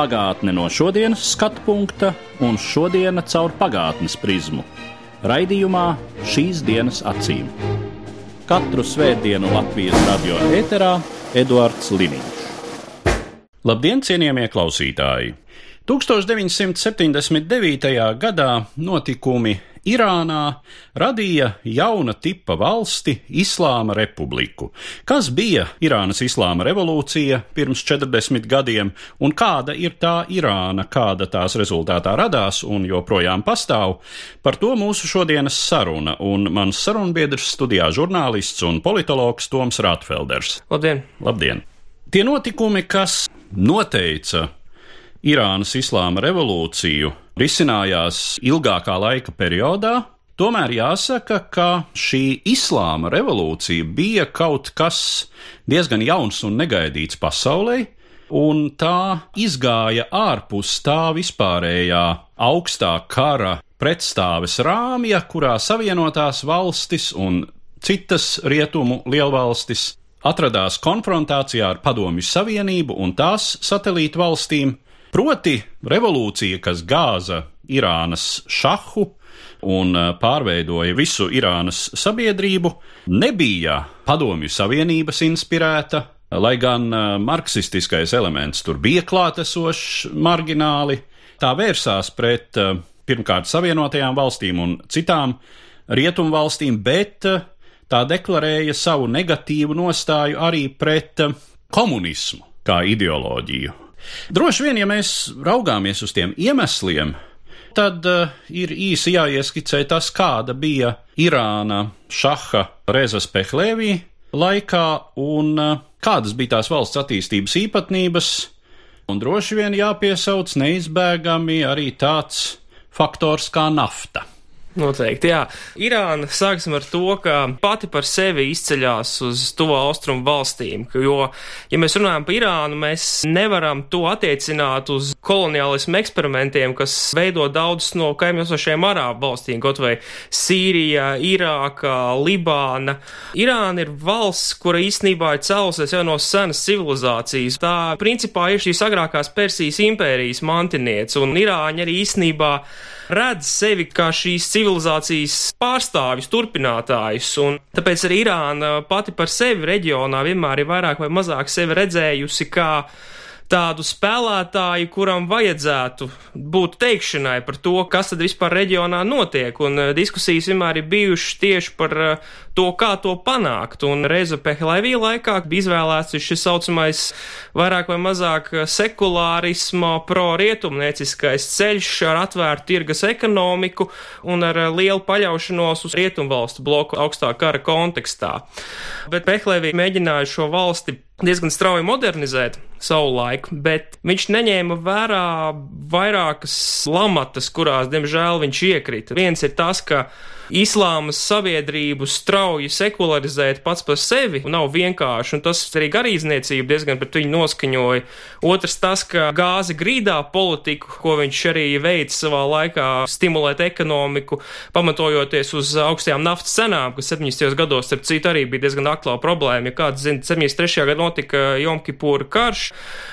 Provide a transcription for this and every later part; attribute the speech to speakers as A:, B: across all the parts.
A: Pagātne no šodienas skatu punkta un šodienas caur pagātnes prizmu. Raidījumā šīs dienas acīm. Katru svētdienu Latvijas radio eterā Eduards Liniņš. Labdien, cienījamie klausītāji! 1979. gadā notikumi Irānā radīja jauna tipa valsti Islāma republiku. Kas bija Irānas Islāma revolūcija pirms 40 gadiem, un kāda ir tā Irāna, kāda tās rezultātā radās un joprojām pastāv? Par to mūsu šodienas saruna, un mans sarunbiedrs studijā žurnālists un politologs Toms Rātfelders.
B: Labdien!
A: Labdien! Tie notikumi, kas noteica Irānas islāma revolūciju risinājās ilgākā laika periodā. Tomēr jāsaka, ka šī islāma revolūcija bija kaut kas diezgan jauns un negaidīts pasaulē, un tā izgāja ārpus tā vispārējā augstā kara pretstāves rāmja, kurā savienotās valstis un citas rietumu lielvalstis atradās konfrontācijā ar Padomju Savienību un tās satelītu valstīm. Proti, revolūcija, kas gāza Irānas šahu un pārveidoja visu Irānas sabiedrību, nebija Padomju Savienības inspirēta, lai gan marksistiskais elements tur bija klātesošs, margināli. Tā vērsās pret pirmkārt Savienotajām valstīm un citām rietumu valstīm, bet tā deklarēja savu negatīvu nostāju arī pret komunismu kā ideoloģiju. Droši vien, ja mēs raugāmies uz tiem iemesliem, tad uh, ir īsi jāieskicē tas, kāda bija Irāna šaha Rezas Pehlēvī laikā un uh, kādas bija tās valsts attīstības īpatnības, un droši vien jāpiesauc neizbēgami arī tāds faktors kā nafta.
B: Noteikti, jā. Irāna sāksim ar to, ka pati par sevi izceļās uz to austrumu valstīm, jo, ja mēs runājam par Irānu, mēs nevaram to attiecināt uz koloniālismu eksperimentiem, kas veido daudzus no kaimiņosošajiem arābu valstīm, kaut vai Sīrija, Irāka, Libāna. Irāna ir valsts, kura īstenībā ir cēlusies jau no senas civilizācijas. Tā principā ir šīs agrākās Persijas impērijas mantiniece, un Irāņi arī īstenībā redz sevi kā šīs civilizācijas pārstāvis, turpinātājs, un tāpēc arī Irāna pati par sevi reģionā vienmēr ir vairāk vai mazāk sevi redzējusi kā tādu spēlētāju, kuram vajadzētu būt teikšanai par to, kas tad vispār reģionā notiek, un diskusijas vienmēr ir bijušas tieši par to, kā to panākt, un Reza Pehlevī laikā bija izvēlēts šis saucamais vairāk vai mazāk sekulārisma pro-rietumnieciskais ceļš ar atvērtu tirgas ekonomiku un ar lielu paļaušanos uz rietumvalstu bloku augstā kara kontekstā. Bet Pehlevī mēģināja šo valsti diezgan strauji modernizēt savu laiku, bet viņš neņēma vērā vairākas lamatas, kurās, diemžēl, viņš iekrita. Viens ir tas, ka islāmas sabiedrību strauji sekularizēt pats par sevi nav vienkārši, un tas arī garīdzniecība diezgan pret viņu noskaņoja. Otrs tas, ka gāzi grīdā politiku, ko viņš arī veica savā laikā, stimulēt ekonomiku, pamatojoties uz augstajām naftas cenām, kas 70. gados, starp citu, arī bija diezgan aktuāla problēma. Ja kāds zina, 73. gadā notika Jomkipūra karš,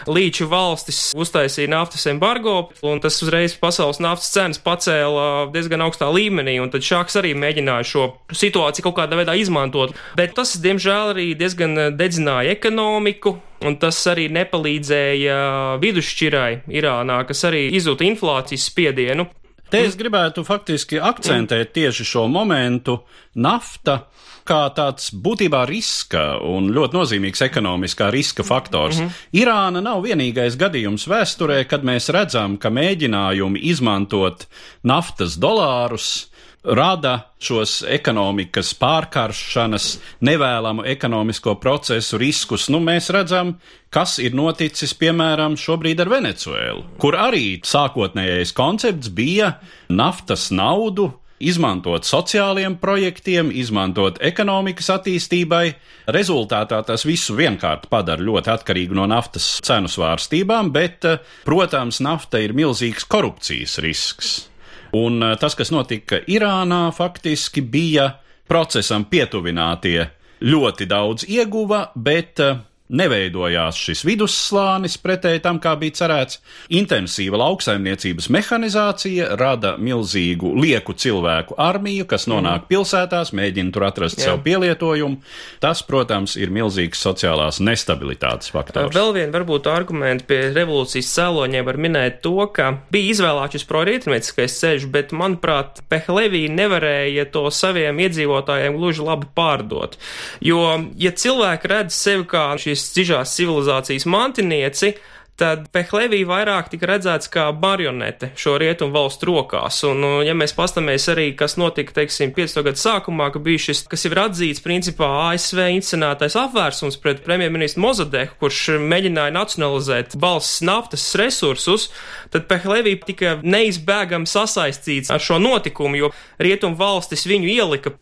B: līču valstis uztaisīja naftas embargo, un tas uzreiz pasaules naftas cenas pacēla diezgan augstā līmenī, un tad šāks arī mēģināja šo situāciju kaut kādā veidā izmantot. Bet tas, diemžēl, arī diezgan dedzināja ekonomiku, un tas arī nepalīdzēja vidusšķirai Irānā, kas arī izjūta inflācijas spiedienu.
A: Te es gribētu faktiski akcentēt tieši šo momentu nafta kā tāds būtībā riska un ļoti nozīmīgs ekonomiskā riska faktors. Mm -hmm. Irāna nav vienīgais gadījums vēsturē, kad mēs redzam, ka mēģinājumi izmantot naftas dolārus rada šos ekonomikas pārkaršanas, nevēlamu ekonomisko procesu riskus. Nu, mēs redzam, kas ir noticis, piemēram, šobrīd ar Venecuēlu, kur arī sākotnējais koncepts bija naftas naudu izmantot sociāliem projektiem, izmantot ekonomikas attīstībai. Rezultātā tas visu vienkārši padara ļoti atkarīgu no naftas cenu svārstībām, bet, eh, protams, nafta ir milzīgs korupcijas risks. Un eh, tas, kas notika Irānā, faktiski bija procesam pietuvinātie. Ļoti daudz ieguva, bet eh, Neveidojās šis vidusslānis pretēji tam, kā bija cerēts. Intensīva lauksaimniecības mehanizācija rada milzīgu lieku cilvēku armiju, kas nonāk mm. pilsētās, mēģina tur atrast Jā. sev pielietojumu. Tas, protams, ir milzīgs sociālās nestabilitātes faktors.
B: Vēl viena varbūt argumenta pie revolūcijas cēloņiem var minēt to, ka bija izvēlēts šis prorietumnieciskais ceļš, bet, manuprāt, Pehlevī nevarēja to saviem iedzīvotājiem gluži labi pārdot. Jo, ja cilvēki redz sevi kā šīs šīs dzižās civilizācijas mantinieci, tad Pehlevī vairāk tika redzēts kā marionete šo rietumu valstu rokās. Un, nu, ja mēs pastamies arī, kas notika, teiksim, 50. gadu sākumā, ka bija šis, kas ir atzīts principā ASV inscenētais apvērsums pret premjerministru Mozadeku, kurš mēģināja nacionalizēt balss naftas resursus, tad Pehlevī tika neizbēgami sasaistīts ar šo notikumu, jo rietumu valstis viņu ielika.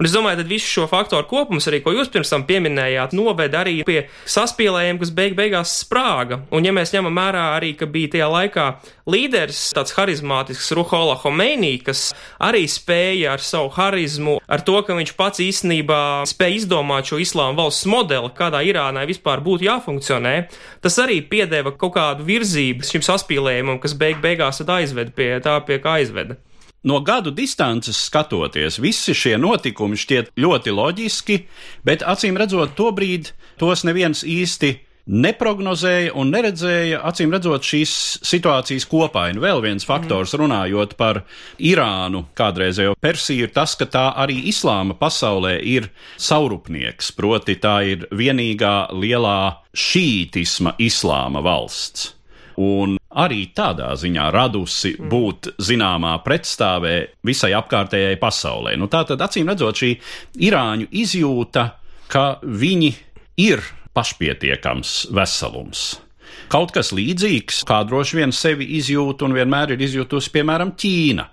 B: Un es domāju, tad visu šo faktoru kopums, arī ko jūs pirms tam pieminējāt, noved arī pie saspīlējiem, kas beig beigās sprāga. Un, ja mēs ņemam vērā arī, ka bija tajā laikā līderis, tāds harizmātisks Ruhola Homeinī, kas arī spēja ar savu harizmu, ar to, ka viņš pats īstenībā spēja izdomāt šo islāma valsts modeli, kādā Irānai vispār būtu jāfunkcionē, tas arī piedeva kaut kādu virzību šim saspīlējumam, kas beig beigās aizved pie tā, pie kā aizveda.
A: No gadu distances skatoties, visi šie notikumi šķiet ļoti loģiski, bet acīm redzot, tobrīd tos neviens īsti neprognozēja un neredzēja, acīm redzot, šīs situācijas kopainu. Vēl viens faktors, runājot par Irānu, kādreizējo Persiju, ir tas, ka tā arī islāma pasaulē ir saurupnieks, proti tā ir vienīgā lielā šītisma islāma valsts. Un arī tādā ziņā radusi būt zināmā pretstāvē visai apkārtējai pasaulē. Nu, tā tad, acīm redzot, šī Irāņu izjūta, ka viņi ir pašpietiekams veselums. Kaut kas līdzīgs, kā droši vien sevi izjūt un vienmēr ir izjutusi, piemēram, Ķīna.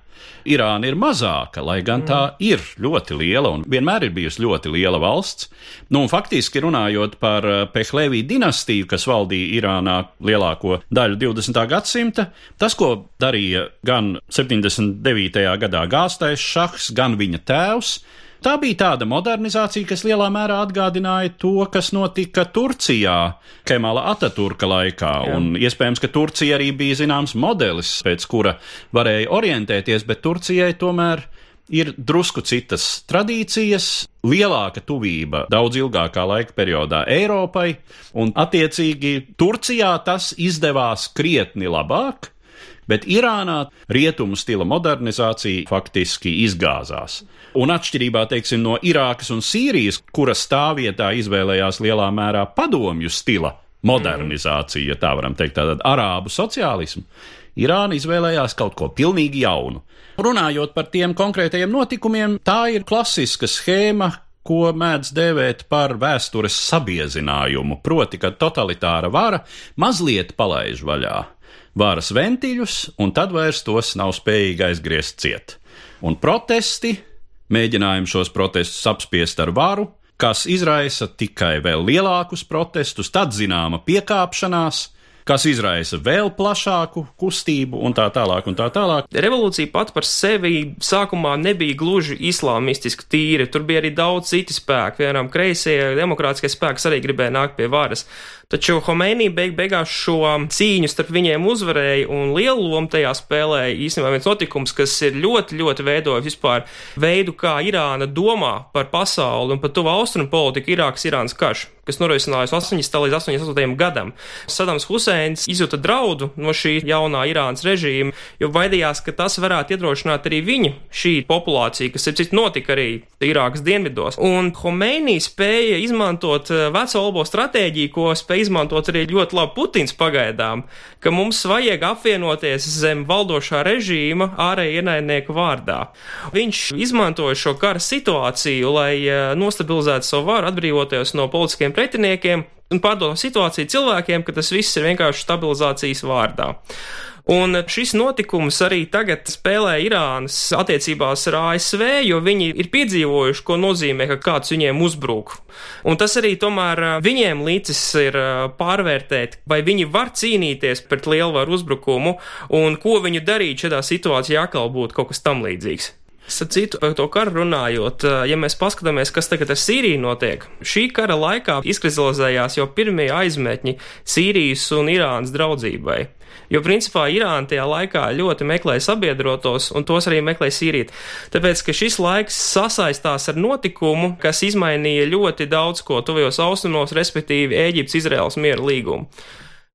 A: Irāna ir mazāka, lai gan tā ir ļoti liela un vienmēr ir bijusi ļoti liela valsts. Nu, faktiski runājot par eh, Pehlēvī dinastiju, kas valdīja Irānā lielāko daļu 20. gadsimta, tas, ko darīja gan 79. gadā gāstais šahs, gan viņa tēvs, Tā bija tāda modernizācija, kas lielā mērā atgādināja to, kas notika Turcijā Kemala Ataturka laikā. Jā. Un iespējams, ka Turcija arī bija zināms modelis, pēc kura varēja orientēties, bet Turcijai tomēr ir drusku citas tradīcijas, lielāka tuvība daudz ilgākā laika periodā Eiropai, un attiecīgi Turcijā tas izdevās krietni labāk, bet Irānā rietumu stila modernizācija faktiski izgāzās. Un atšķirībā teiksim, no Irākas un Sīrijas, kuras stāvvietā izvēlējās lielā mērā padomju stila modernizāciju, ja tā varam teikt, tātad arābu sociālismu, Irāna izvēlējās kaut ko pilnīgi jaunu. Runājot par tiem konkrētajiem notikumiem, tā ir klasiska schēma, ko mēdz dēvēt par vēstures sabiezinājumu, proti, ka totalitāra vara mazliet palaiž vaļā varas ventiļus, un tad vairs tos nav spējīgi aizgriezt ciet. Un protesti, mēģinājumi šos protestus apspiest ar varu, kas izraisa tikai vēl lielākus protestus, tad zināma piekāpšanās, kas izraisa vēl plašāku kustību un tā tālāk. Un tā tālāk.
B: Revolūcija pat par sevi sākumā nebija gluži islāmistiski tīra. Tur bija arī daudz citu spēku. Vienam kreisie demokrātiskie spēki arī gribēja nākt pie varas. Taču Homēnī beig beigās šo cīņu starp viņiem uzvarēja un lielu lomu tajā spēlēja īstenībā viens notikums, kas ir ļoti, ļoti veidojis vispār veidu, kā Irāna domā par pasauli un par tuvu austrumu politiku Irākas-Irānas karš, kas norisinājās 80. līdz 88. gadam. Sadams Huseins izjuta draudu no šī jaunā Irānas režīma, jo baidījās, ka tas varētu iedrošināt arī viņu šī populācija, kas, ir citu, notika arī Irākas dienvidos. Un Homēnī spēja izmantot eh, veco olbo stratēģiju, ko spēja izmantot arī ļoti labi Putins pagaidām, ka mums vajag apvienoties zem valdošā režīma ārēja ienaidnieku vārdā. Viņš izmantoja šo kara situāciju, lai eh, nostabilizētu savu varu, atbrīvoties no politiskiem pretiniekiem un pārdot situāciju cilvēkiem, ka tas viss ir vienkārši stabilizācijas vārdā. Un šis notikums arī tagad spēlē Irānas attiecībās ar ASV, jo viņi ir piedzīvojuši, ko nozīmē, ka kāds viņiem uzbruk. Un tas arī tomēr viņiem līdzis ir pārvērtēt, vai viņi var cīnīties pret lielvaru uzbrukumu un ko viņu darīt šādā situācijā, atkal būtu kaut kas tam līdzīgs. Starp citu, par to karu runājot, ja mēs paskatāmies, kas tagad ar Sīriju notiek, šī kara laikā izkristalizējās jau pirmie aizmetņi Sīrijas un Irānas draudzībai. Jo, principā, Irāna tajā laikā ļoti meklēja sabiedrotos, un tos arī meklēja Sīrija. Tāpēc, ka šis laiks sasaistās ar notikumu, kas izmainīja ļoti daudz ko tuvajos austrumos, respektīvi Ēģiptes-Izraels miera līgumu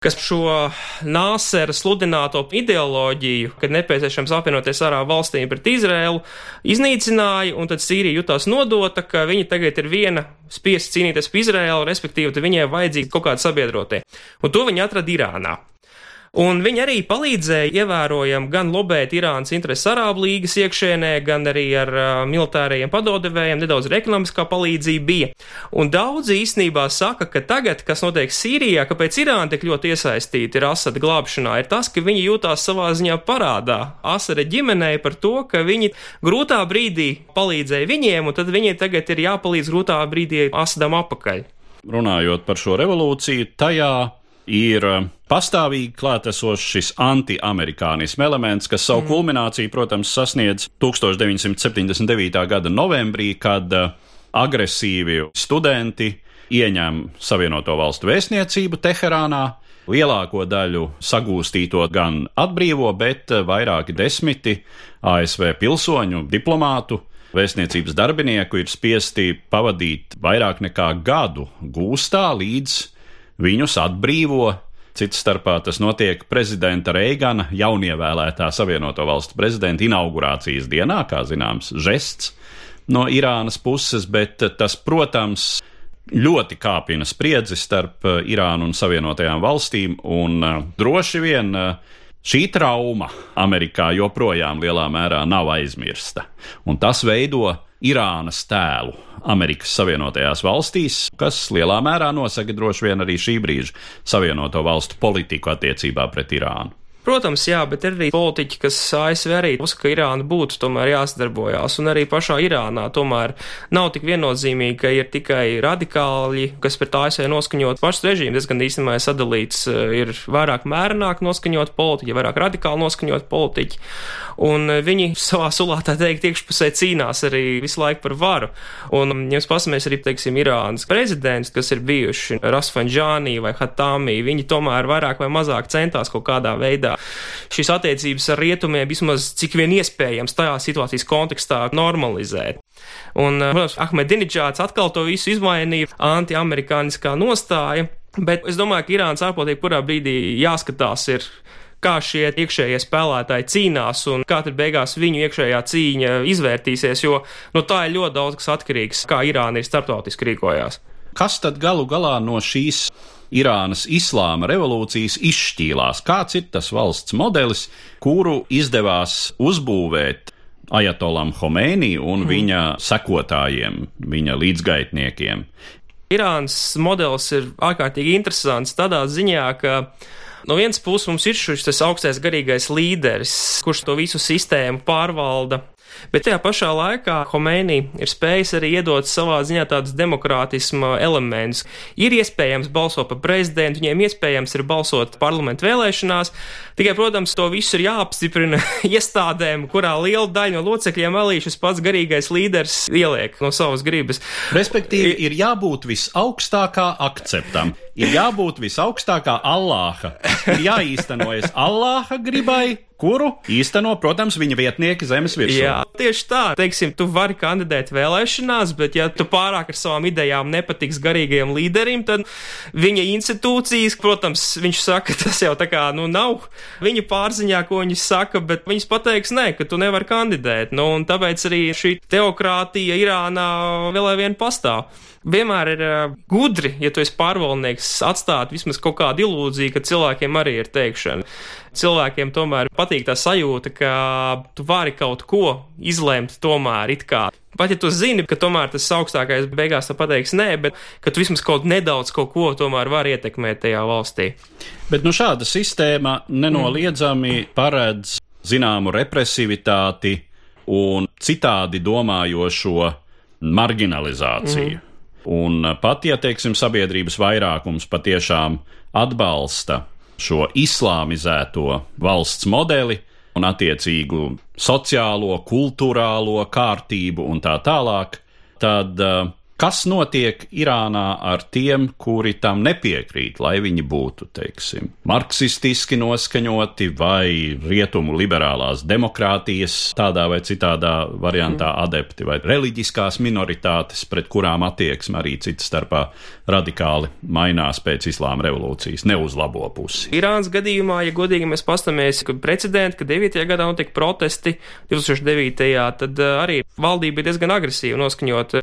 B: kas šo nāsera sludināto ideoloģiju, kad nepieciešams apvienoties arā valstīm pret Izrēlu, iznīcināja, un tad Sīrija jutās nodota, ka viņi tagad ir viena spiest cīnīties par Izrēlu, respektīvi, viņiem vajadzīgi kaut kādi sabiedrotie. Un to viņi atrada Irānā. Un viņi arī palīdzēja ievērojami gan lobēt Irānas intereses Arābu līgas iekšēnē, gan arī ar uh, militārajiem padodevējiem, nedaudz ar ekonomiskā palīdzība bija. Un daudzi īstenībā saka, ka tagad, kas notiek Sīrijā, kāpēc Irāna tik ļoti iesaistīta ir Asada glābšanā, ir tas, ka viņi jūtās savā ziņā parādā Asada ģimenei par to, ka viņi grūtā brīdī palīdzēja viņiem, un tad viņiem tagad ir jāpalīdz grūtā brīdī Asadam apakaļ.
A: Runājot par šo revolūciju, tajā ir eh, pastāvīgi klātesošs šis anti-amerikānismu elements, kas savu mm. kulmināciju, protams, sasniedz 1979. gada novembrī, kad eh, agresīvi studenti ieņem Savienoto Valstu vēstniecību Teherānā. Lielāko daļu sagūstīto gan atbrīvo, bet eh, vairāki desmiti ASV pilsoņu, diplomātu, vēstniecības darbinieku ir spiesti pavadīt vairāk nekā gadu gūstā līdz viņus atbrīvo. Cits starpā tas notiek prezidenta Reigana jaunievēlētā Savienoto Valstu prezidenta inaugurācijas dienā, kā zināms, žests no Irānas puses, bet tas, protams, ļoti kāpina spriedzi starp uh, Irānu un Savienotajām valstīm, un uh, droši vien uh, šī trauma Amerikā joprojām lielā mērā nav aizmirsta, un tas veido Irānas tēlu Amerikas Savienotajās valstīs, kas lielā mērā nosaka droši vien arī šī brīža Savienoto valstu politiku attiecībā pret Irānu.
B: Protams, jā, bet ir arī politiķi, kas ASV arī uzskata, ka Irāna būtu tomēr jāsadarbojās, un arī pašā Irānā tomēr nav tik viennozīmīgi, ka ir tikai radikāļi, kas pret ASV noskaņot. Pašs režīmu, diezgan īstenībā sadalīts, eh, ir vairāk mērenāk noskaņot politiķi, vairāk radikāli noskaņot politiķi, un eh, viņi savā sulā, tā teikt, iekšpusē cīnās arī visu laiku par varu. Un, mm, ja mēs pasamies arī, teiksim, Irānas prezidents, kas ir bijuši Rasfanģānī vai Hatāmī, viņi tomēr vairāk vai mazāk centās kaut kādā veidā šīs attiecības ar rietumiem vismaz cik vien iespējams tajā situācijas kontekstā normalizēt. Un, eh, protams, Ahmedinečāts atkal to visu izmainīja, anti-amerikāniskā nostāja, bet es domāju, ka Irānas ārpolitika kurā brīdī jāskatās ir kā šie iekšējie spēlētāji cīnās un kā tad beigās viņu iekšējā cīņa izvērtīsies, jo no nu, tā ir ļoti daudz kas atkarīgs, kā Irāna ir starptautiski rīkojās.
A: Kas tad galu galā no šīs Irānas islāma revolūcijas izšķīlās. Kāds ir tas valsts modelis, kuru izdevās uzbūvēt Ajatolam Homēnī un mm. viņa sekotājiem, viņa līdzgaitniekiem?
B: Irānas modelis ir ārkārtīgi interesants tādā ziņā, ka No vienas puses mums ir šis augstais garīgais līderis, kurš to visu sistēmu pārvalda, Bet tajā pašā laikā Homēnī ir spējis arī iedot savā ziņā tādus demokrātisma elementus. Ir iespējams balsot par prezidentu, viņiem iespējams ir balsot parlamentu vēlēšanās, tikai, protams, to visu ir jāapstiprina iestādēm, kurā liela daļa no locekļiem arī šis pats garīgais līderis ieliek no savas gribas.
A: Respektīvi, ir jābūt visaugstākā akceptam, ir jābūt visaugstākā Allāha, ir jāīstenojas Allāha gribai kuru īsteno, protams, viņa vietnieki zemes virsū.
B: Jā, tieši tā. Teiksim, tu vari kandidēt vēlēšanās, bet ja tu pārāk ar savām idejām nepatiks garīgajam līderim, tad viņa institūcijas, protams, viņš saka, tas jau tā kā, nu, nav viņa pārziņā, ko viņi saka, bet viņas pateiks, nē, ka tu nevari kandidēt. Nu, un tāpēc arī šī teokrātija Irānā vēl aizvien pastāv vienmēr ir uh, gudri, ja tu esi pārvaldnieks, atstāt vismaz kaut kādu ilūziju, ka cilvēkiem arī ir teikšana. Cilvēkiem tomēr patīk tā sajūta, ka tu vari kaut ko izlemt tomēr it kā. Pat ja tu zini, ka tomēr tas augstākais beigās te pateiks nē, bet ka tu vismaz kaut nedaudz kaut ko tomēr var ietekmēt tajā valstī.
A: Bet nu, šāda sistēma nenoliedzami paredz zināmu represivitāti un citādi domājošo marginalizāciju. Mm. Un pat, ja teiksim, sabiedrības vairākums patiešām atbalsta šo islāmizēto valsts modeli, un attiecīgu sociālo, kultūrālo kārtību un tā tālāk, tad uh, kas notiek Irānā ar tiem, kuri tam nepiekrīt, lai viņi būtu, teiksim, marksistiski noskaņoti vai rietumu liberālās demokrātijas tādā vai citādā variantā mm. adepti vai reliģiskās minoritātes, pret kurām attieksme arī citas starpā radikāli mainās pēc islāma revolūcijas, ne uz labo pusi.
B: Irānas gadījumā, ja godīgi mēs pastamies, ka precedenti, ka 9. gadā notika protesti 2009. tad uh, arī valdība bija diezgan agresīva noskaņota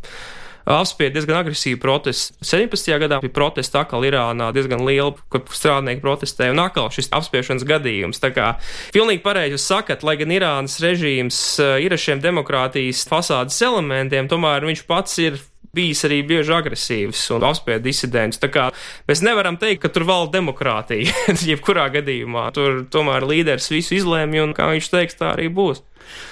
B: apspied diezgan agresīvu protestu. 17. gadā bija protesti atkal Irānā diezgan liela, kur strādnieki protestēja, un atkal šis apspiešanas gadījums. Tā kā pilnīgi pareizi jūs sakat, lai gan Irānas režīms eh, ir ar šiem demokrātijas fasādes elementiem, tomēr viņš pats ir bijis arī bieži agresīvs un apspied disidents. Tā kā mēs nevaram teikt, ka tur valda demokrātija, jebkurā gadījumā. Tur tomēr līderis visu izlēma, un kā viņš teiks, tā arī būs.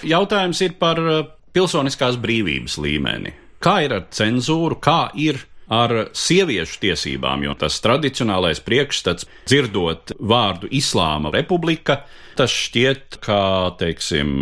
A: Jautājums ir par eh, pilsoniskās brīvības līmeni. Kā ir ar cenzūru, kā ir ar sieviešu tiesībām, jo tas tradicionālais priekšstats, dzirdot vārdu Islāma republika, tas šķiet, kā, teiksim,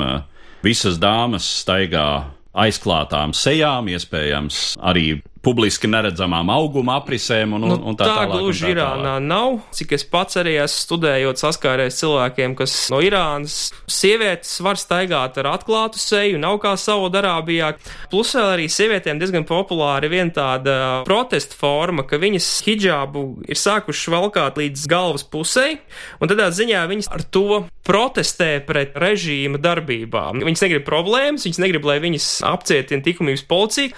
A: visas dāmas staigā aizklātām sejām, iespējams, arī publiski neredzamām auguma aprisēm un,
B: nu,
A: un tā,
B: tā
A: tālāk.
B: Gluži Irānā nav. Cik es pats arī esmu studējot, saskāries cilvēkiem, kas no Irānas sievietes var staigāt ar atklātu seju, nav kā Saudarābijā. Plus vēl arī sievietēm diezgan populāra viena tāda protesta forma, ka viņas hijābu ir sākušas valkāt līdz galvas pusē, un tādā ziņā viņas ar to protestē pret režīma darbībām. Viņas negrib problēmas, viņas negrib, lai viņas apcietina likumības policija,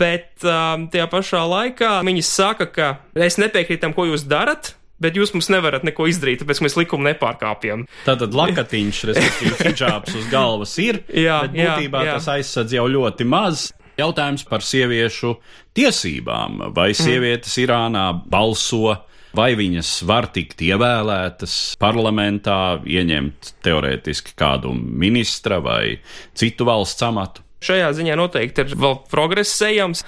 B: bet um, tajā pašā laikā viņi saka, ka es nepiekrītu tam, ko jūs darat. Bet jūs mums nevarat neko izdarīt, tāpēc mēs likumu nepārkāpjam.
A: Tātad lakatiņš, respektīvi, hijabs uz galvas ir. jā, bet būtībā jā, jā. tas aizsadz jau ļoti maz. Jautājums par sieviešu tiesībām. Vai mm. sievietes mm. Irānā balso, vai viņas var tikt ievēlētas parlamentā, ieņemt teorētiski kādu ministra vai citu valsts amatu?
B: Šajā ziņā noteikti ir vēl progress ejams.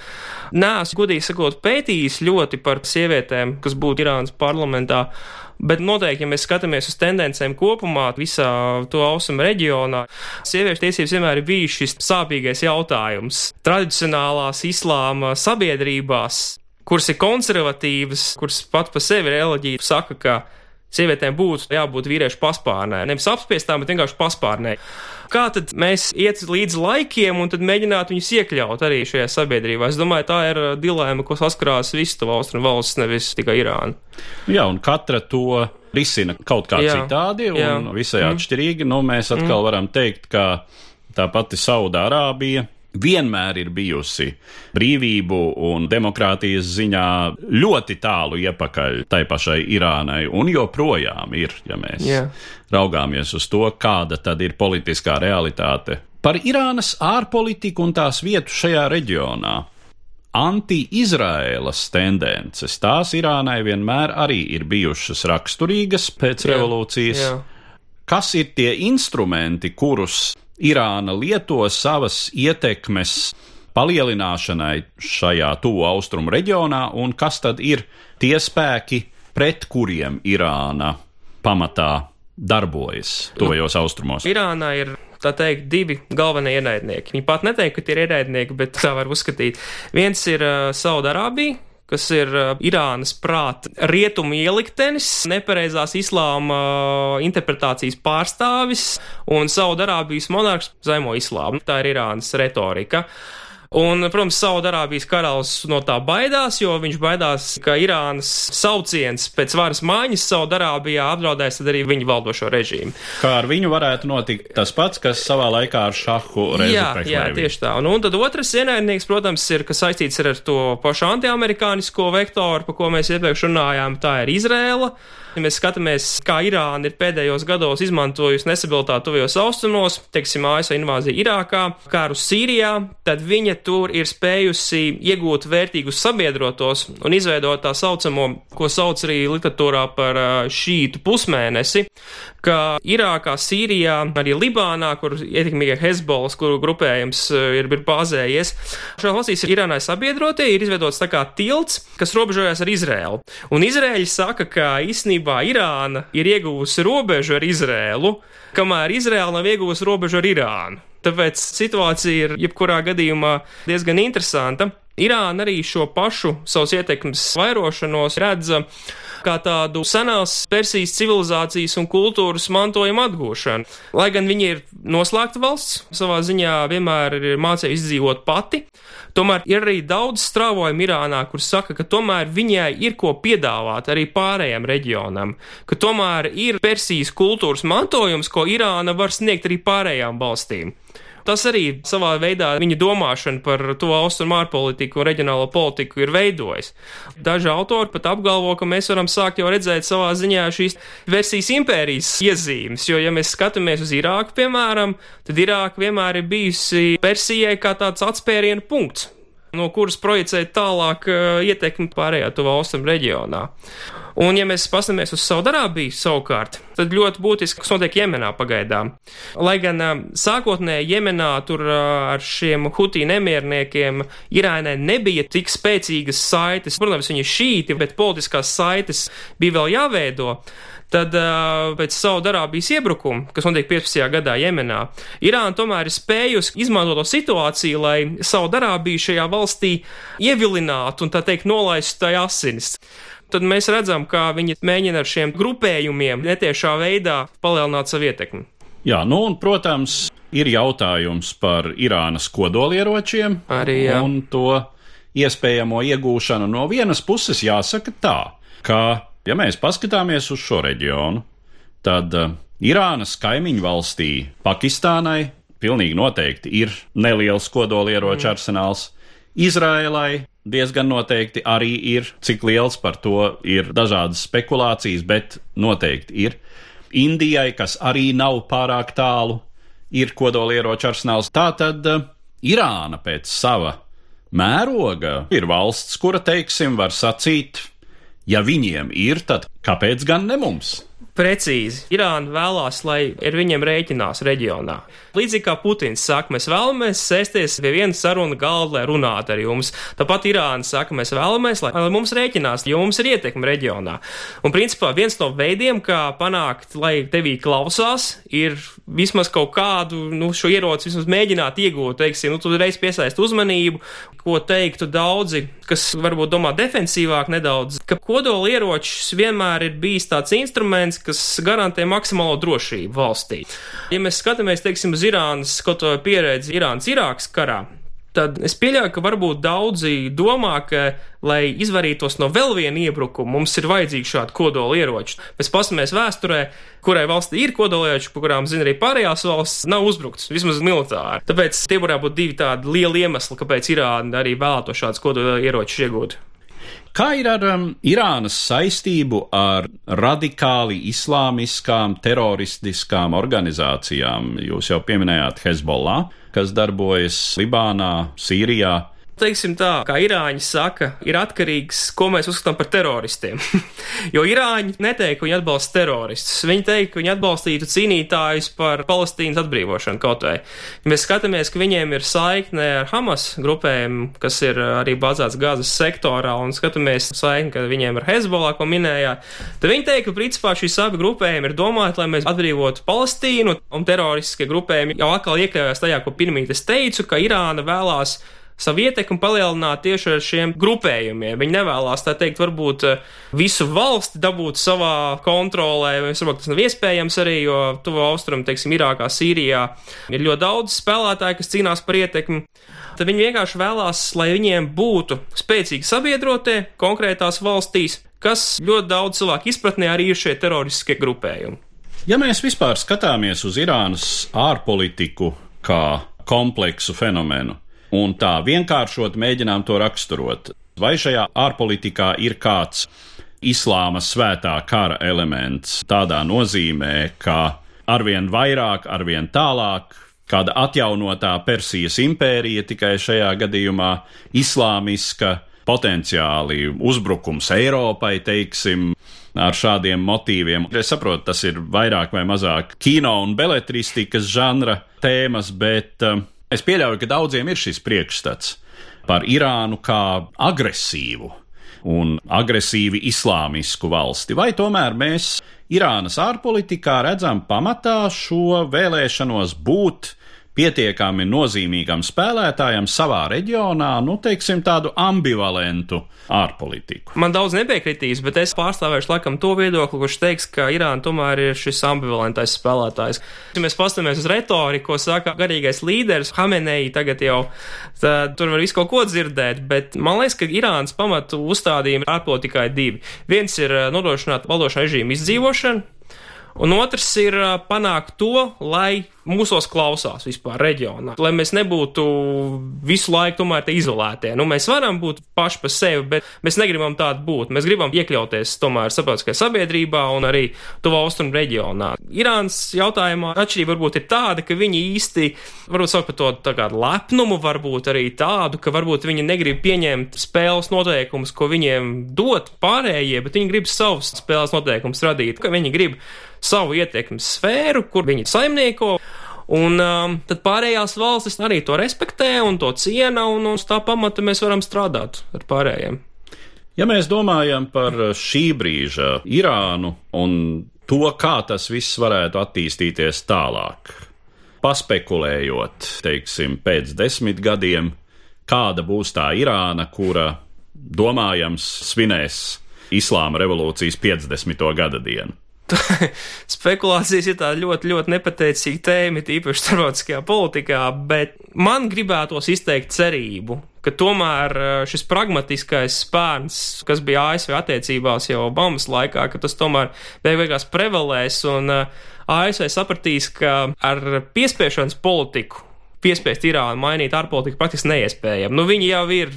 B: Nē, es godīgi sakot, pētījis ļoti par sievietēm, kas būtu Irānas parlamentā. Bet noteikti, ja mēs skatāmies uz tendencēm kopumā, visā to austrumu reģionā, sieviešu tiesības vienmēr ir bijis šis sāpīgais jautājums. Tradicionālās islāma sabiedrībās, kuras ir konservatīvas, kuras pat pa sevi reliģija saka, ka sievietēm būtu jābūt vīriešu paspārnē. Nevis apspiestām, bet vienkārši paspārnē. Kā tad mēs iet līdz laikiem un tad mēģināt viņus iekļaut arī šajā sabiedrībā? Es domāju, tā ir uh, dilēma, ko saskarās visu to austrumu valsts, nevis tikai Irāna.
A: Jā, un katra to risina kaut kā jā, citādi un jā. visai mm. atšķirīgi. Nu, mēs atkal mm. varam teikt, ka tā pati Saudārābija vienmēr ir bijusi brīvību un demokrātijas ziņā ļoti tālu iepakaļ tai pašai Irānai, un joprojām ir, ja mēs yeah. raugāmies uz to, kāda tad ir politiskā realitāte. Par Irānas ārpolitiku un tās vietu šajā reģionā. Anti-Izraēlas tendences, tās Irānai vienmēr arī ir bijušas raksturīgas pēc yeah. revolūcijas. Yeah. Kas ir tie instrumenti, kurus Irāna lieto savas ietekmes palielināšanai šajā tuvu austrumu reģionā, un kas tad ir tie spēki, pret kuriem Irāna pamatā darbojas tuvajos austrumos?
B: Irānā ir tā teikt, divi galvenie ienaidnieki. Viņi pat neteikt, ka tie ir ienaidnieki, bet tā var uzskatīt. Viens ir uh, Saudārābija, kas ir uh, Irānas prāta rietumu ieliktenis, nepareizās islāma uh, interpretācijas pārstāvis un Saudarābijas monarhs zaimo islāmu. Tā ir Irānas retorika. Un, protams, Saudarābijas karalis no tā baidās, jo viņš baidās, ka Irānas sauciens pēc varas maiņas Saudarābijā apdraudēs arī viņa valdošo režīmu.
A: Kā ar viņu varētu notikt tas pats, kas savā laikā ar šahu reizi
B: Jā, jā, tieši tā. Un, un tad otrs ienaidnieks, protams, ir, kas saistīts ar to pašu antiamerikānisko vektoru, par ko mēs iepriekš runājām, tā ir Izrēla. Ja mēs skatāmies, kā Irāna ir pēdējos gados izmantojusi nestabilitāti tuvajos austrumos, teiksim, ASV invāzija Irākā, kāru Sīrijā, tad viņa tur ir spējusi iegūt vērtīgus sabiedrotos un izveidot tā saucamo, ko sauc arī literatūrā par šītu pusmēnesi, ka Irākā, Sīrijā, arī Libānā, kur ietekmīgie Hezbollas, kuru grupējums ir, ir bāzējies, šajā valstīs ir Irānai sabiedrotie, ir izveidots tā kā tilts, kas robežojas ar Izrēlu. Un Izrēļi saka, ka būtībā Irāna ir ieguvusi robežu ar Izrēlu, kamēr Izrēla nav ieguvusi robežu ar Irānu. Tāpēc situācija ir jebkurā gadījumā diezgan interesanta. Irāna arī šo pašu savus ietekmes vairošanos redza kā tādu senās Persijas civilizācijas un kultūras mantojuma atgūšanu. Lai gan viņi ir noslēgta valsts, savā ziņā vienmēr ir mācījusi izdzīvot pati, tomēr ir arī daudz strāvojumu Irānā, kur saka, ka tomēr viņai ir ko piedāvāt arī pārējiem reģionam, ka tomēr ir Persijas kultūras mantojums, ko Irāna var sniegt arī pārējām valstīm. Tas arī savā veidā viņa domāšana par to austrumu ārpolitiku un reģionālo politiku ir veidojis. Daži autori pat apgalvo, ka mēs varam sākt jau redzēt savā ziņā šīs versijas impērijas iezīmes, jo, ja mēs skatāmies uz Irāku, piemēram, tad Irāka vienmēr ir bijusi Persijai kā tāds atspērienu punkts no kuras projicēt tālāk uh, ietekmi pārējā tuvā austrumu reģionā. Un, ja mēs paskatāmies uz Saudarābiju savukārt, tad ļoti būtiski, kas notiek Jemenā pagaidām. Lai gan sākotnēji Jemenā tur ar šiem hutī nemierniekiem Irānai nebija tik spēcīgas saites, protams, viņi ir šīti, bet politiskās saites bija vēl jāveido. Tad pēc Saudarābijas iebrukuma, kas notiek 15. gadā Jemenā, Irāna tomēr ir spējusi izmantot to situāciju, lai Saudarābiju šajā valstī ievilinātu un tā teikt nolaistu tai asinis tad mēs redzam, kā viņi mēģina ar šiem grupējumiem netiešā veidā palielināt savu ietekmi.
A: Jā, nu un, protams, ir jautājums par Irānas kodolieročiem
B: Arī, jā.
A: un to iespējamo iegūšanu. No vienas puses jāsaka tā, ka, ja mēs paskatāmies uz šo reģionu, tad uh, Irānas kaimiņu valstī Pakistānai pilnīgi noteikti ir neliels kodolieroču mm. arsenāls. Izrēlai diezgan noteikti arī ir. Cik liels par to ir dažādas spekulācijas, bet noteikti ir. Indijai, kas arī nav pārāk tālu, ir kodolieroču arsenāls. Tā tad uh, Irāna pēc sava mēroga ir valsts, kura, teiksim, var sacīt, ja viņiem ir, tad kāpēc gan ne mums?
B: Precīzi. Irāna vēlās, lai ar viņiem rēķinās reģionā. Līdzīgi kā Putins saka, mēs vēlamies sēsties pie viena saruna galda, lai runātu ar jums. Tāpat Irāna saka, mēs vēlamies, lai, lai mums rēķinās, jo mums ir ietekme reģionā. Un principā viens no veidiem, kā panākt, lai tevī klausās, ir vismaz kaut kādu nu, šo ieroci vismaz mēģināt iegūt, teiksim, nu, tu reiz piesaist uzmanību, ko teiktu daudzi, kas varbūt domā defensīvāk nedaudz, ka kodolieročs vienmēr ir bijis tāds instruments, kas garantē maksimālo drošību valstī. Ja mēs skatāmies, teiksim, uz Irānas kaut ko pieredzi Irānas-Irākas karā, tad es pieļauju, ka varbūt daudzi domā, ka, lai izvairītos no vēl viena iebrukuma, mums ir vajadzīgi šādi kodolieroči. Mēs paskatāmies vēsturē, kurai valstī ir kodolieroči, par kurām zina arī pārējās valsts, nav uzbrukts, vismaz militāri. Tāpēc tie varētu būt divi tādi lieli iemesli, kāpēc Irāna arī vēlētos šādus kodolieročus iegūt.
A: Kā ir ar um, Irānas saistību ar radikāli islāmiskām, teroristiskām organizācijām? Jūs jau pieminējāt Hezbollah, kas darbojas Libānā, Sīrijā
B: teiksim tā, kā Irāņi saka, ir atkarīgs, ko mēs uzskatām par teroristiem. jo Irāņi neteiktu, ka viņi atbalsta teroristus. Viņi teikt, ka viņi atbalstītu cīnītājus par Palestīnas atbrīvošanu kaut vai. Ja mēs skatāmies, ka viņiem ir saikne ar Hamas grupēm, kas ir arī bāzēts gazas sektorā, un skatāmies saikni, ka viņiem ir Hezbollah, ko minējāt, tad viņi teikt, ka principā šīs abi grupējumi ir domāti, lai mēs atbrīvotu Palestīnu, un teroristiskie grupējumi jau atkal iekļaujas tajā, ko pirmīt es teicu, ka Irāna vēlās savu ietekmi palielināt tieši ar šiem grupējumiem. Viņi nevēlas, tā teikt, varbūt eh, visu valsti dabūt savā kontrolē, vai varbūt tas nav iespējams arī, jo tuvo austrumu, teiksim, Irākā, Sīrijā ir ļoti daudz spēlētāju, kas cīnās par ietekmi. Tad viņi vienkārši vēlās, lai viņiem būtu spēcīgi sabiedrotie konkrētās valstīs, kas ļoti daudz cilvēku izpratnē arī ir šie teroristiskie grupējumi.
A: Ja mēs vispār skatāmies uz Irānas ārpolitiku kā kompleksu fenomenu, un tā vienkāršot mēģinām to raksturot. Vai šajā ārpolitikā ir kāds islāma svētā kara elements tādā nozīmē, ka arvien vairāk, arvien tālāk, kāda atjaunotā Persijas impērija tikai šajā gadījumā islāmiska, potenciāli uzbrukums Eiropai, teiksim, ar šādiem motīviem. Es saprotu, tas ir vairāk vai mazāk kino un beletristikas žanra tēmas, bet uh, Es pieļauju, ka daudziem ir šis priekšstats par Irānu kā agresīvu un agresīvi islāmisku valsti, vai tomēr mēs Irānas ārpolitikā redzam pamatā šo vēlēšanos būt pietiekami nozīmīgam spēlētājam savā reģionā, nu, teiksim, tādu ambivalentu ārpolitiku.
B: Man daudz nepiekritīs, bet es pārstāvēšu laikam to viedokli, kurš teiks, ka Irāna tomēr ir šis ambivalentais spēlētājs. Ja mēs paskatāmies uz retoriku, ko saka garīgais līderis Hamenei, tagad jau tā, tur var visu kaut ko dzirdēt, bet man liekas, ka Irānas pamatu uzstādījumi ārpolitikai divi. Viens ir eh, nodrošināt valdošā režīmu izdzīvošanu, un otrs ir eh, panākt to, lai mūsos klausās vispār reģionā. Lai mēs nebūtu visu laiku tomēr te izolētie. Nu, mēs varam būt paši par sevi, bet mēs negribam tādu būt. Mēs gribam iekļauties tomēr sabiedriskajā sabiedrībā un arī tuvā austrumu reģionā. Irānas jautājumā atšķirība varbūt ir tāda, ka viņi īsti, varbūt sauc par to tā kā lepnumu, varbūt arī tādu, ka varbūt viņi negrib pieņemt spēles noteikumus, ko viņiem dot pārējie, bet viņi grib savus spēles noteikumus radīt, ka viņi grib savu ietekmes sfēru, kur viņi saimnieko. Un um, tad pārējās valstis arī to respektē un to ciena, un uz tā pamata mēs varam strādāt ar pārējiem.
A: Ja mēs domājam par šī brīža Irānu un to, kā tas viss varētu attīstīties tālāk, paspekulējot, teiksim, pēc desmit gadiem, kāda būs tā Irāna, kura, domājams, svinēs Islāma revolūcijas 50. gada dienu.
B: Spekulācijas ir tāda ļoti, ļoti nepateicīga tēma, tīpaši starptautiskajā politikā, bet man gribētos izteikt cerību, ka tomēr eh, šis pragmatiskais spērns, kas bija ASV attiecībās jau Obamas laikā, ka tas tomēr beig beigās prevalēs un eh, ASV sapratīs, ka ar piespiešanas politiku piespiest Irānu mainīt ārpolitiku praktiski neiespējami. Nu, viņi jau ir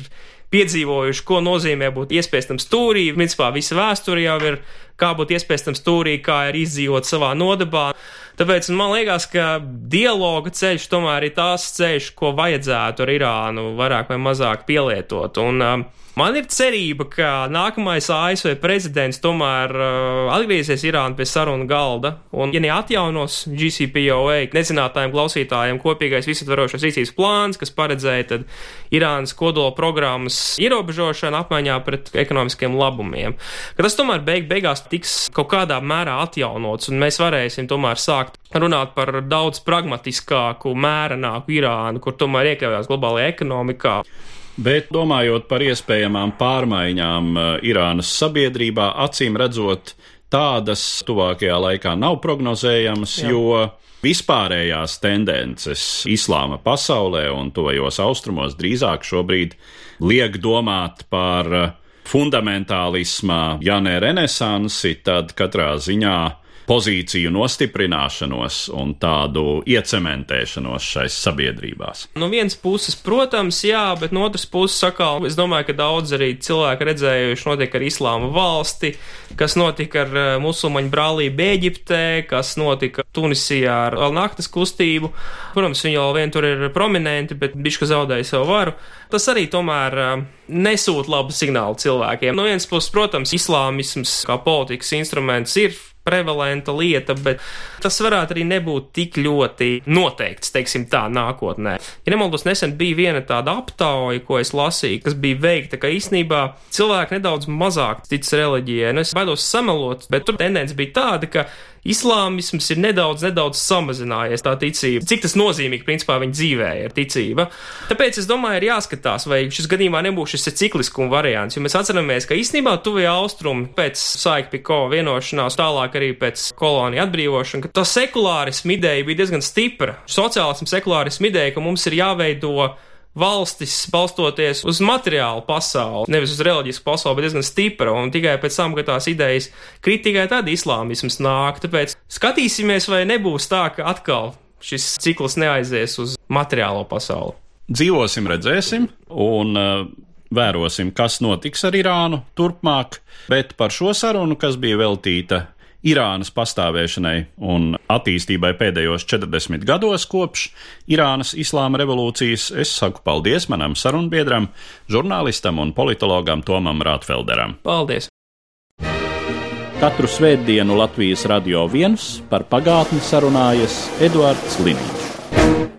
B: piedzīvojuši, ko nozīmē būt iespiestam stūrī. Principā visa vēsture jau ir, kā būt iespiestam stūrī, kā ir izdzīvot savā nodabā. Tāpēc man liekas, ka dialoga ceļš tomēr ir tās ceļš, ko vajadzētu ar Irānu vairāk vai mazāk pielietot. Un, uh, Man ir cerība, ka nākamais ASV prezidents tomēr uh, atgriezīsies Irānā pie sarunu galda, un, ja neatjaunos GCPOA, nezinātājiem klausītājiem kopīgais visatvarošais rīcības plāns, kas paredzēja tad Irānas kodola programmas ierobežošanu apmaiņā pret ekonomiskiem labumiem, ka tas tomēr beig beigās tiks kaut kādā mērā atjaunots, un mēs varēsim tomēr sākt runāt par daudz pragmatiskāku, mērenāku Irānu, kur tomēr iekļaujās globālajā ekonomikā.
A: Bet domājot par iespējamām pārmaiņām eh, Irānas sabiedrībā, acīm redzot, tādas tuvākajā laikā nav prognozējamas, Jā. jo vispārējās tendences islāma pasaulē un tuvajos austrumos drīzāk šobrīd liek domāt par fundamentālismā, ja ne renesansi, tad katrā ziņā pozīciju nostiprināšanos un tādu iecementēšanos šais sabiedrībās?
B: No vienas puses, protams, jā, bet no otras puses, sakal, es domāju, ka daudz arī cilvēki redzējuši notiek ar islāma valsti, kas notika ar eh, musulmaņu brālību Eģiptē, kas notika Tunisijā ar Alnaktas kustību. Protams, viņi jau vien tur ir prominenti, bet bišķi zaudēja savu varu. Tas arī tomēr uh, nesūta labu signālu cilvēkiem. No vienas puses, protams, islāmisms kā politikas instruments ir prevalenta lieta, bet tas varētu arī nebūt tik ļoti noteikts, teiksim tā, nākotnē. Ja nemaldos, nesen bija viena tāda aptauja, ko es lasīju, kas bija veikta, ka īsnībā cilvēki nedaudz mazāk tic reliģijai. Nu, es baidos samalot, bet tur tendence bija tāda, ka islāmisms ir nedaudz, nedaudz samazinājies tā ticība. Cik tas nozīmīgi, principā, viņa dzīvē ir ticība. Tāpēc es domāju, ir jāskatās, vai šis gadījumā nebūs šis cikliskuma variants, jo mēs atceramies, ka īstenībā tuvie austrumi pēc Saikpiko vienošanās, tālāk arī pēc koloniju atbrīvošana, ka tā sekulārisma ideja bija diezgan stipra. Sociālisms sekulārisma ideja, ka mums ir jāveido valstis balstoties uz materiālu pasauli, nevis uz reliģisku pasauli, bet diezgan stipra, un tikai pēc tam, kad tās idejas krit, tikai tad islāmisms nāk. Tāpēc skatīsimies, vai nebūs tā, ka atkal šis cikls neaizies uz materiālo pasauli.
A: Dzīvosim, redzēsim, un uh, vērosim, kas notiks ar Irānu turpmāk, bet par šo sarunu, kas bija veltīta Irānas pastāvēšanai un attīstībai pēdējos 40 gados kopš Irānas islāma revolūcijas, es saku paldies manam sarunbiedram, žurnālistam un politologam Tomam Rātfelderam.
B: Paldies!
A: Katru svētdienu Latvijas radio viens par pagātni sarunājas Eduards Liniņš.